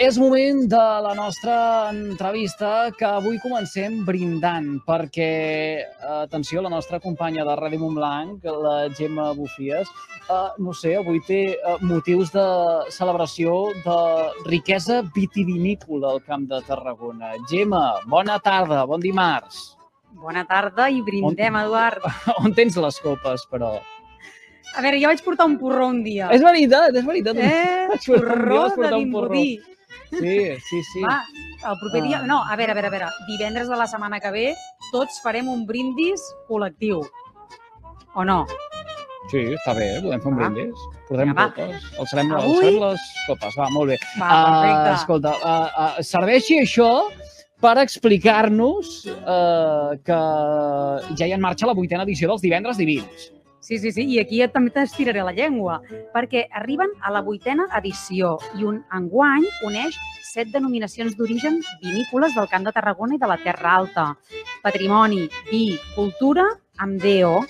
És moment de la nostra entrevista que avui comencem brindant perquè, atenció, la nostra companya de Ràdio Montblanc, la Gemma Bufies, eh, no sé, avui té eh, motius de celebració de riquesa vitivinícola al Camp de Tarragona. Gemma, bona tarda, bon dimarts. Bona tarda i brindem, On- Eduard. On tens les copes, però? A veure, jo vaig portar un porró un dia. És veritat, és veritat. Eh, Vaig portar un dia, porró vas de un porró. Sí, sí, sí. Va, el proper dia... Ah. No, a veure, a veure, a veure. Divendres de la setmana que ve tots farem un brindis col·lectiu. O no? Sí, està bé, podem fer un brindis. Portem va. copes. Alçarem, Avui- alçarem les copes. Va, molt bé. Va, perfecte. escolta, uh, uh, serveixi això per explicar-nos uh, que ja hi ha en marxa la vuitena edició dels divendres divins. Sí, sí, sí, i aquí ja també t'estiraré la llengua, perquè arriben a la vuitena edició i un enguany uneix set denominacions d'origen vinícoles del Camp de Tarragona i de la Terra Alta. Patrimoni, vi, cultura, amb DO.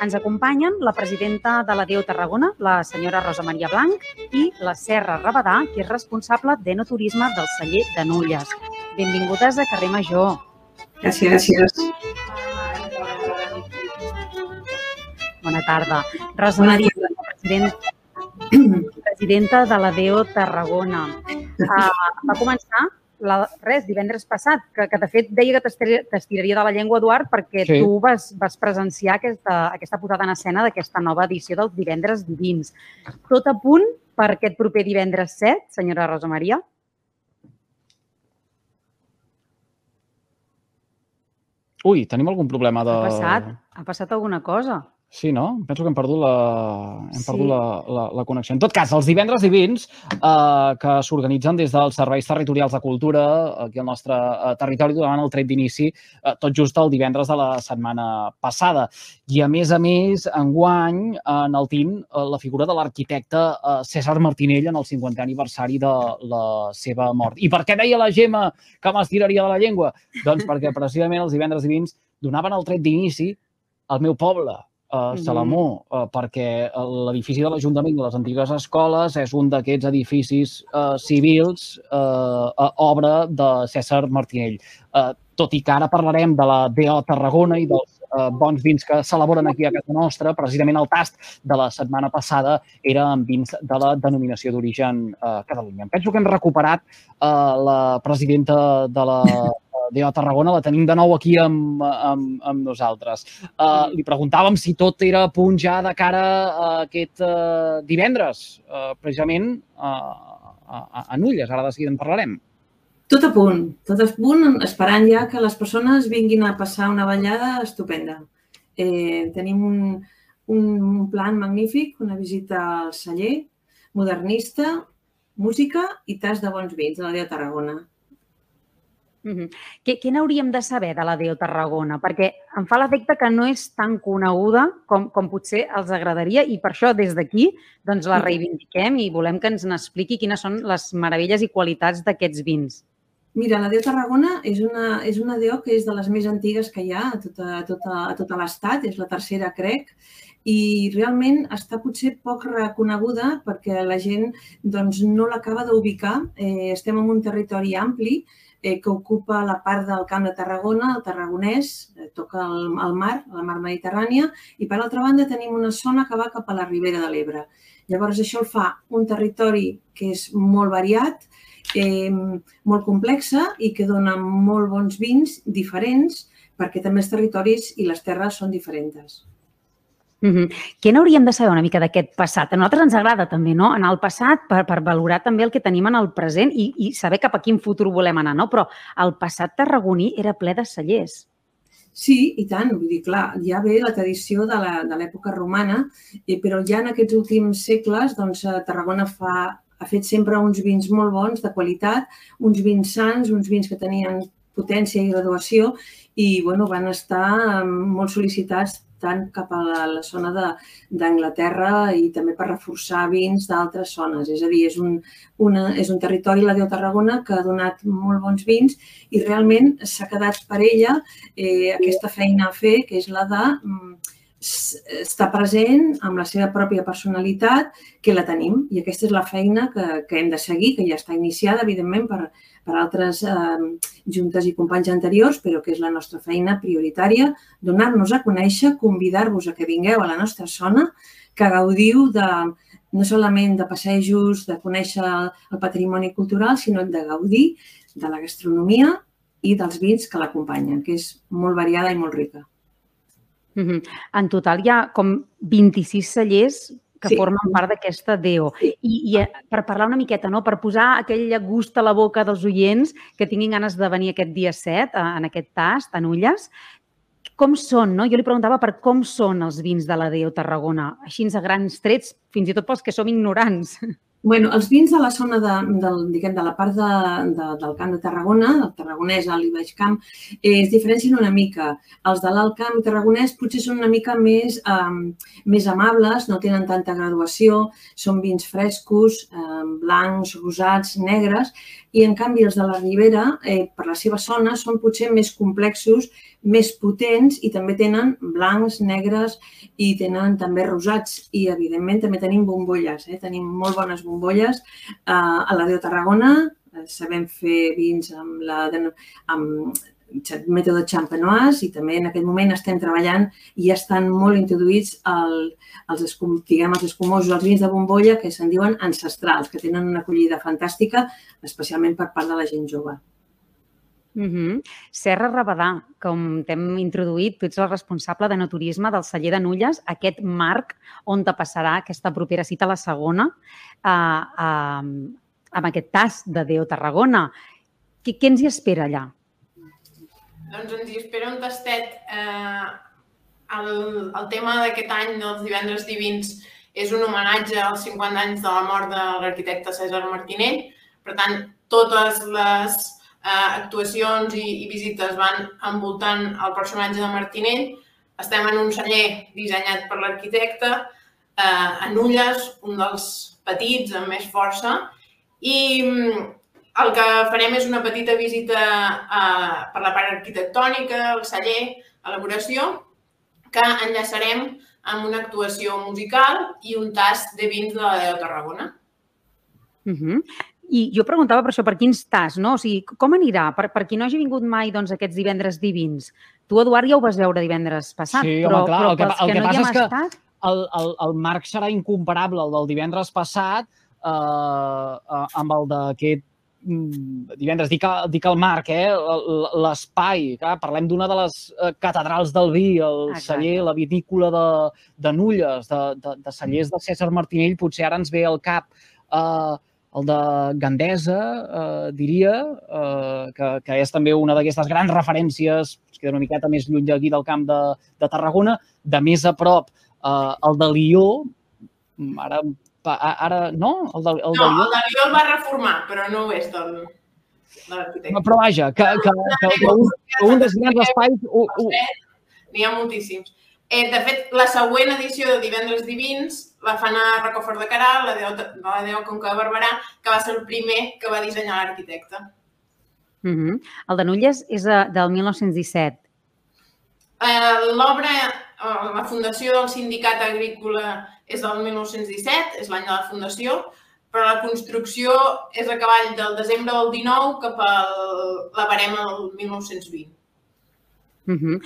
Ens acompanyen la presidenta de la DO Tarragona, la senyora Rosa Maria Blanc, i la Serra Rabadà, que és responsable d'enoturisme del celler de Nulles. Benvingudes a Carrer Major. Gràcies, gràcies. Tarda. Rosa Maria, president, presidenta de la DO Tarragona. Uh, va començar la, res, divendres passat, que, que de fet deia que t'estir- t'estiraria de la llengua, Eduard, perquè sí. tu vas, vas presenciar aquesta, aquesta posada en escena d'aquesta nova edició dels divendres divins. Tot a punt per aquest proper divendres 7, senyora Rosa Maria? Ui, tenim algun problema de... Ha passat? Ha passat alguna cosa? Sí, no? Penso que hem perdut la, hem Sí. perdut la, la, la connexió. En tot cas, els divendres divins eh, que s'organitzen des dels serveis territorials de cultura aquí al nostre eh, territori durant el tret d'inici, eh, tot just el divendres de la setmana passada. I, a més a més, enguany, en el TIN, eh, la figura de l'arquitecte eh, César Martinell en el 50è aniversari de la seva mort. I per què deia la Gemma que m'estiraria de la llengua? Doncs perquè precisament els divendres divins donaven el tret d'inici al meu poble, a. Salamó, eh, perquè l'edifici de l'Ajuntament de les antigues escoles és un d'aquests edificis eh, civils eh, eh, obra de César Martinell. Eh, tot i que ara parlarem de la DO Tarragona i dels eh, bons vins que s'elaboren aquí a casa nostra, precisament el tast de la setmana passada era amb vins de la denominació d'origen eh, Catalunya. Em penso que hem recuperat eh, la presidenta de la DO Tarragona, la tenim de nou aquí amb, amb, amb nosaltres. Uh, li preguntàvem si tot era a punt ja de cara a aquest uh, divendres, uh, precisament uh, a, a, Nulles, ara de seguida en parlarem. Tot a punt, tot a punt, esperant ja que les persones vinguin a passar una ballada estupenda. Eh, tenim un, un plan magnífic, una visita al celler, modernista, música i tas de bons vins de la Déu Tarragona. Mhm. Què, què n'hauríem de saber de la DO Tarragona? Perquè em fa l'efecte que no és tan coneguda com, com potser els agradaria i per això des d'aquí doncs, la reivindiquem i volem que ens n'expliqui quines són les meravelles i qualitats d'aquests vins. Mira, la Déu Tarragona és una, és una Déu que és de les més antigues que hi ha a tota, a tota, a tota l'estat, és la tercera, crec, i realment està potser poc reconeguda perquè la gent doncs, no l'acaba d'ubicar. Eh, estem en un territori ampli eh, que ocupa la part del Camp de Tarragona, el Tarragonès, eh, toca el, el mar, la mar Mediterrània, i per altra banda tenim una zona que va cap a la Ribera de l'Ebre. Llavors això el fa un territori que és molt variat, eh, molt complexa i que dona molt bons vins diferents perquè també els territoris i les terres són diferents. Mhm. Què n'hauríem de saber una mica d'aquest passat? A nosaltres ens agrada també no? anar al passat per, per valorar també el que tenim en el present i, i saber cap a quin futur volem anar, no? però el passat tarragoní era ple de cellers. Sí, i tant. Vull dir, clar, ja ve la tradició de l'època romana, eh, però ja en aquests últims segles doncs, eh, Tarragona fa, ha fet sempre uns vins molt bons, de qualitat, uns vins sants, uns vins que tenien potència i graduació i bueno, van estar eh, molt sol·licitats tant cap a la, la zona d'Anglaterra i també per reforçar vins d'altres zones. És a dir, és un, una, és un territori, la Déu Tarragona, que ha donat molt bons vins i realment s'ha quedat per ella eh, aquesta feina a fer, que és la de mm, està present amb la seva pròpia personalitat, que la tenim. I aquesta és la feina que, que hem de seguir, que ja està iniciada, evidentment, per, per altres eh, juntes i companys anteriors, però que és la nostra feina prioritària, donar-nos a conèixer, convidar-vos a que vingueu a la nostra zona, que gaudiu de, no solament de passejos, de conèixer el patrimoni cultural, sinó de gaudir de la gastronomia i dels vins que l'acompanyen, que és molt variada i molt rica. -hmm. En total hi ha com 26 cellers que sí. formen part d'aquesta DEO. I, I eh, per parlar una miqueta, no? per posar aquell gust a la boca dels oients que tinguin ganes de venir aquest dia 7, eh, en aquest tast, en Ulles, com són, no? Jo li preguntava per com són els vins de la DEO Tarragona, així a grans trets, fins i tot pels que som ignorants. Bueno, els vins de la zona de, del, diguem, de la part de, de, del Camp de Tarragona, del Tarragonès, alt i baix camp, eh, es diferencien una mica. Els de l'alt camp tarragonès potser són una mica més, eh, més amables, no tenen tanta graduació, són vins frescos, eh, blancs, rosats, negres, i en canvi els de la Ribera, eh, per la seva zona, són potser més complexos, més potents i també tenen blancs, negres i tenen també rosats. I, evidentment, també tenim bombolles. Eh? Tenim molt bones bombolles. Eh, a la de Tarragona eh, sabem fer vins amb, la, amb mètode champenoise i també en aquest moment estem treballant i ja estan molt introduïts el, els, escum, diguem, els escumosos, els vins de bombolla que se'n diuen ancestrals, que tenen una acollida fantàstica, especialment per part de la gent jove. Mm -hmm. Serra Rabadà, com t'hem introduït, tu ets el responsable de no turisme del celler de Nulles, aquest marc on te passarà aquesta propera cita, la segona, eh, eh, amb aquest tas de Déu Tarragona. Què, què ens hi espera allà? Doncs ens hi espera un tastet. Eh, el, el tema d'aquest any dels divendres divins és un homenatge als 50 anys de la mort de l'arquitecte César Martinell. Per tant, totes les eh, actuacions i, i visites van envoltant el personatge de Martinell. Estem en un celler dissenyat per l'arquitecte, eh, en Ulles, un dels petits amb més força, i el que farem és una petita visita a, per la part arquitectònica, el celler, elaboració, que enllaçarem amb una actuació musical i un tast de vins de la Déu Tarragona. Uh -huh. I jo preguntava per això, per quins tasts, no? O sigui, com anirà? Per, per qui no hagi vingut mai doncs, aquests divendres divins. Tu, Eduard, ja ho vas veure divendres passat, sí, però, home, clar, però el que, el que, que no passa és que estat... el, el, el marc serà incomparable, el del divendres passat, eh, amb el d'aquest Mm, divendres, dic, dic el Marc, eh? l'espai, parlem d'una de les eh, catedrals del vi, el Exacte. celler, la vinícola de, de Nulles, de, de, de cellers de César Martinell, potser ara ens ve al cap eh, el de Gandesa, eh, diria, eh, que, que és també una d'aquestes grans referències, es queda una miqueta més lluny d'aquí del camp de, de Tarragona, de més a prop eh, el de Lió, ara ara, no? El del, el no, del... el de Lió el va reformar, però no ho és del, de l'arquitecte. Però vaja, que, que, que, que, un, que un dels grans espais... N'hi ha moltíssims. Eh, de fet, la següent edició de Divendres Divins la fan a Rocafort de Caral, la de, de la Déu Conca de Barberà, que va ser el primer que va dissenyar l'arquitecte. Mm -hmm. El de Nulles és de, del 1917. Eh, L'obra, eh, la fundació del Sindicat Agrícola és del 1917, és l'any de la fundació, però la construcció és a cavall del desembre del 19 cap a la barema del 1920. Uh -huh.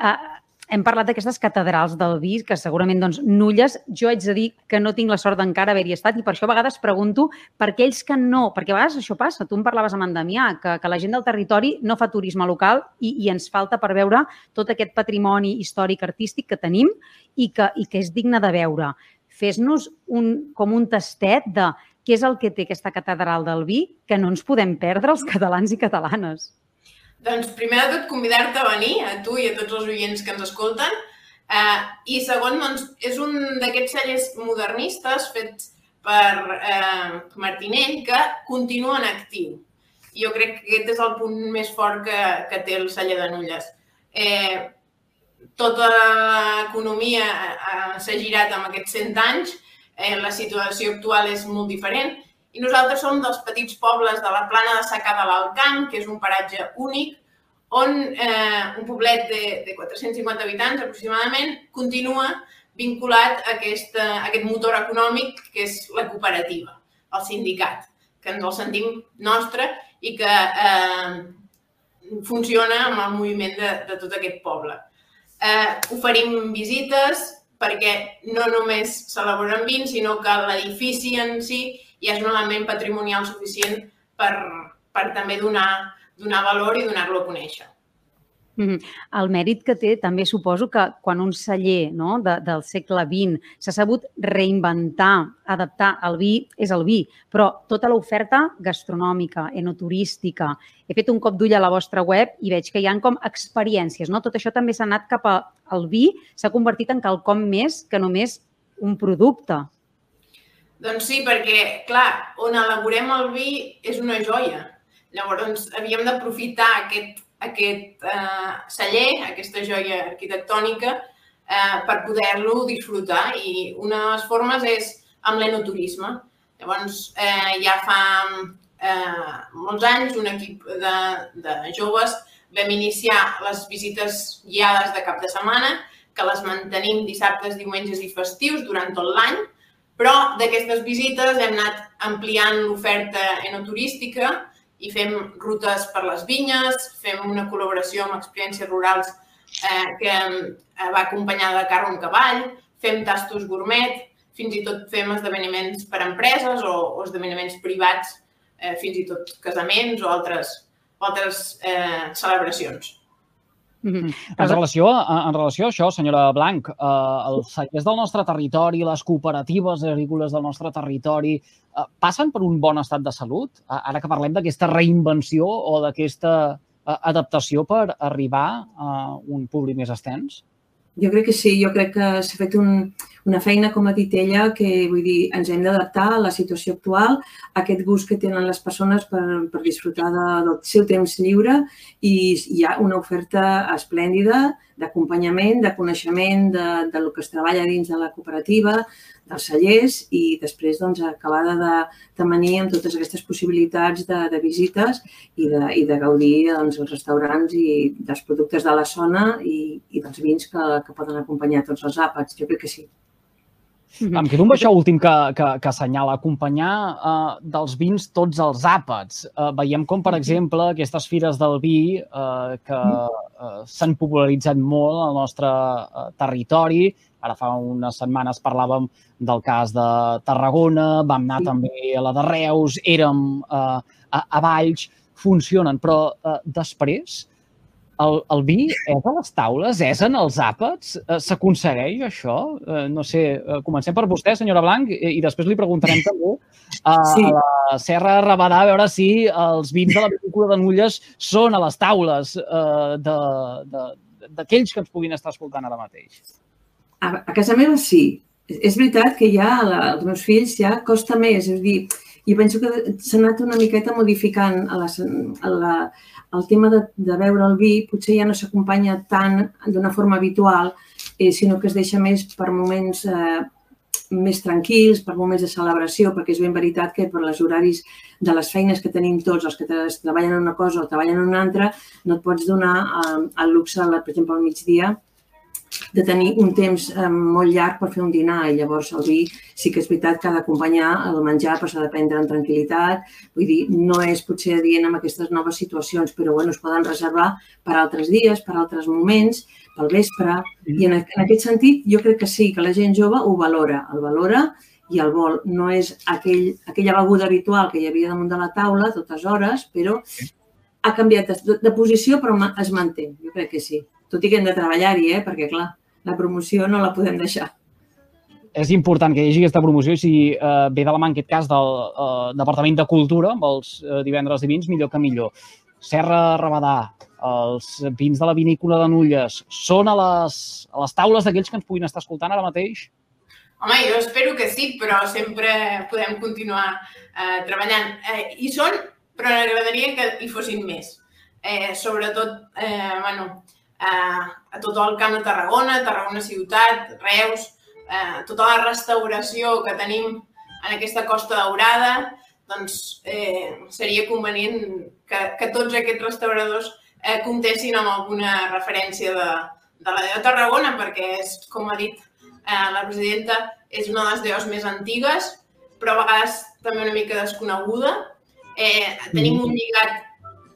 uh, hem parlat d'aquestes catedrals del vi, que segurament doncs, nulles. Jo haig de dir que no tinc la sort d'encara haver-hi estat i per això a vegades pregunto per aquells que no, perquè a vegades això passa. Tu em parlaves amb en Damià, que, que la gent del territori no fa turisme local i, i ens falta per veure tot aquest patrimoni històric artístic que tenim i que, i que és digne de veure. Fes-nos un, com un tastet de què és el que té aquesta catedral del vi que no ens podem perdre els catalans i catalanes. Doncs, primer de tot, convidar-te a venir, a tu i a tots els oients que ens escolten. Uh, I segon, doncs, és un d'aquests cellers modernistes fets per eh, Martinell que continua en actiu. Jo crec que aquest és el punt més fort que, que té el celler de Nulles. Eh, tota l'economia eh, s'ha girat amb aquests 100 anys, eh, la situació actual és molt diferent i nosaltres som dels petits pobles de la plana de Sacà de l'Alcant, que és un paratge únic, on eh, un poblet de, de 450 habitants aproximadament continua vinculat a, aquesta, a aquest motor econòmic que és la cooperativa, el sindicat, que ens el sentim nostre i que eh, funciona amb el moviment de, de tot aquest poble. Eh, oferim visites perquè no només s'elaboren vins, sinó que l'edifici en si ja és un element patrimonial suficient per, per també donar, donar valor i donar-lo a conèixer. Mm -hmm. El mèrit que té també suposo que quan un celler no, de, del segle XX s'ha sabut reinventar, adaptar el vi, és el vi, però tota l'oferta gastronòmica, enoturística. He fet un cop d'ull a la vostra web i veig que hi han com experiències. No? Tot això també s'ha anat cap al vi, s'ha convertit en quelcom més que només un producte. Doncs sí, perquè, clar, on elaborem el vi és una joia. Llavors, havíem d'aprofitar aquest aquest eh, celler, aquesta joia arquitectònica, eh, per poder-lo disfrutar. I una de les formes és amb l'enoturisme. Llavors, eh, ja fa eh, molts anys, un equip de, de joves vam iniciar les visites guiades de cap de setmana, que les mantenim dissabtes, diumenges i festius durant tot l'any, però d'aquestes visites hem anat ampliant l'oferta enoturística i fem rutes per les vinyes, fem una col·laboració amb experiències rurals eh, que eh, va acompanyada de carro en cavall, fem tastos gourmet, fins i tot fem esdeveniments per a empreses o, o esdeveniments privats, eh, fins i tot casaments o altres, altres eh, celebracions. Mm -hmm. En relació, en relació a això, senyora Blanc, eh, els cellers del nostre territori, les cooperatives agrícoles del nostre territori, eh, passen per un bon estat de salut? Ara que parlem d'aquesta reinvenció o d'aquesta eh, adaptació per arribar a un públic més extens? Jo crec que sí, jo crec que s'ha fet un, una feina, com ha dit ella, que vull dir, ens hem d'adaptar a la situació actual, a aquest gust que tenen les persones per, per disfrutar de, del seu temps lliure i hi ha una oferta esplèndida d'acompanyament, de coneixement de, de lo que es treballa dins de la cooperativa, dels cellers i després doncs, acabada de, de manir amb totes aquestes possibilitats de, de visites i de, i de gaudir doncs, els restaurants i dels productes de la zona i, i dels vins que, que poden acompanyar tots els àpats. Jo crec que sí. Em quedo amb això últim que, que, que assenyala, acompanyar uh, dels vins tots els àpats. Uh, veiem com, per exemple, aquestes fires del vi uh, que uh, s'han popularitzat molt al nostre uh, territori. Ara fa unes setmanes parlàvem del cas de Tarragona, vam anar també a la de Reus, érem uh, a, a Valls, funcionen, però uh, després el, el vi és a les taules, és en els àpats? Eh, s'aconsegueix això? Eh, no sé, eh, comencem per vostè, senyora Blanc, i després li preguntarem també a, sí. a la Serra Rabadà a veure si els vins de la pel·lícula de Nulles són a les taules d'aquells que ens puguin estar escoltant ara mateix. A, a casa meva sí. És veritat que ja als meus fills ja costa més, és a dir, i penso que s'ha anat una miqueta modificant a la, a la, el tema de, de beure el vi potser ja no s'acompanya tant d'una forma habitual, eh, sinó que es deixa més per moments eh, més tranquils, per moments de celebració, perquè és ben veritat que per les horaris de les feines que tenim tots, els que treballen en una cosa o treballen en una altra, no et pots donar eh, el luxe, per exemple, al migdia, de tenir un temps eh, molt llarg per fer un dinar i llavors el vi sí que és veritat que ha d'acompanyar el menjar però s'ha de prendre en tranquil·litat. Vull dir, no és potser adient amb aquestes noves situacions, però bueno, es poden reservar per altres dies, per altres moments, pel vespre. I en, en aquest sentit jo crec que sí, que la gent jove ho valora, el valora i el vol. No és aquell, aquella beguda habitual que hi havia damunt de la taula totes hores, però ha canviat de, de posició però es manté. Jo crec que sí. Tot i que hem de treballar-hi, eh? perquè, clar, la promoció no la podem deixar. És important que hi hagi aquesta promoció i si eh, ve de la mà, en aquest cas, del eh, Departament de Cultura, amb els eh, divendres divins, millor que millor. Serra Rabadà, els vins de la vinícola de Nulles, són a les, a les taules d'aquells que ens puguin estar escoltant ara mateix? Home, jo espero que sí, però sempre podem continuar eh, treballant. Eh, I són, però m'agradaria que hi fossin més. Eh, sobretot, eh, bueno, a tot el Camp de Tarragona, Tarragona Ciutat, Reus, eh, tota la restauració que tenim en aquesta Costa Daurada, doncs eh, seria convenient que, que tots aquests restauradors eh, comptessin amb alguna referència de, de la DEO Tarragona, perquè és, com ha dit eh, la presidenta, és una de les DEOs més antigues, però a vegades també una mica desconeguda. Eh, tenim un lligat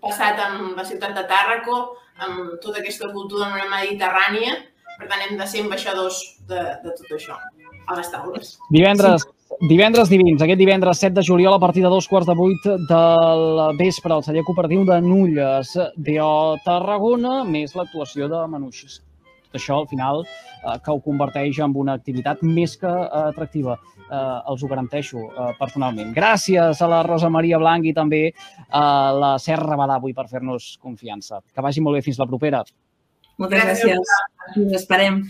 passat amb la ciutat de Tàrraco, amb tota aquesta cultura mediterrània, per tant hem de ser ambaixadors de, de tot això a les taules. Divendres, sí. divendres divins, aquest divendres 7 de juliol a partir de dos quarts de vuit del vespre al celler cooperatiu de Nulles d'O Tarragona, més l'actuació de Manuixes. Tot això, al final, eh, que ho converteix en una activitat més que eh, atractiva. Eh, els ho garanteixo eh, personalment. Gràcies a la Rosa Maria Blanc i també a la Serra Badà avui per fer-nos confiança. Que vagi molt bé fins la propera. Moltes gràcies. gràcies. Ens esperem.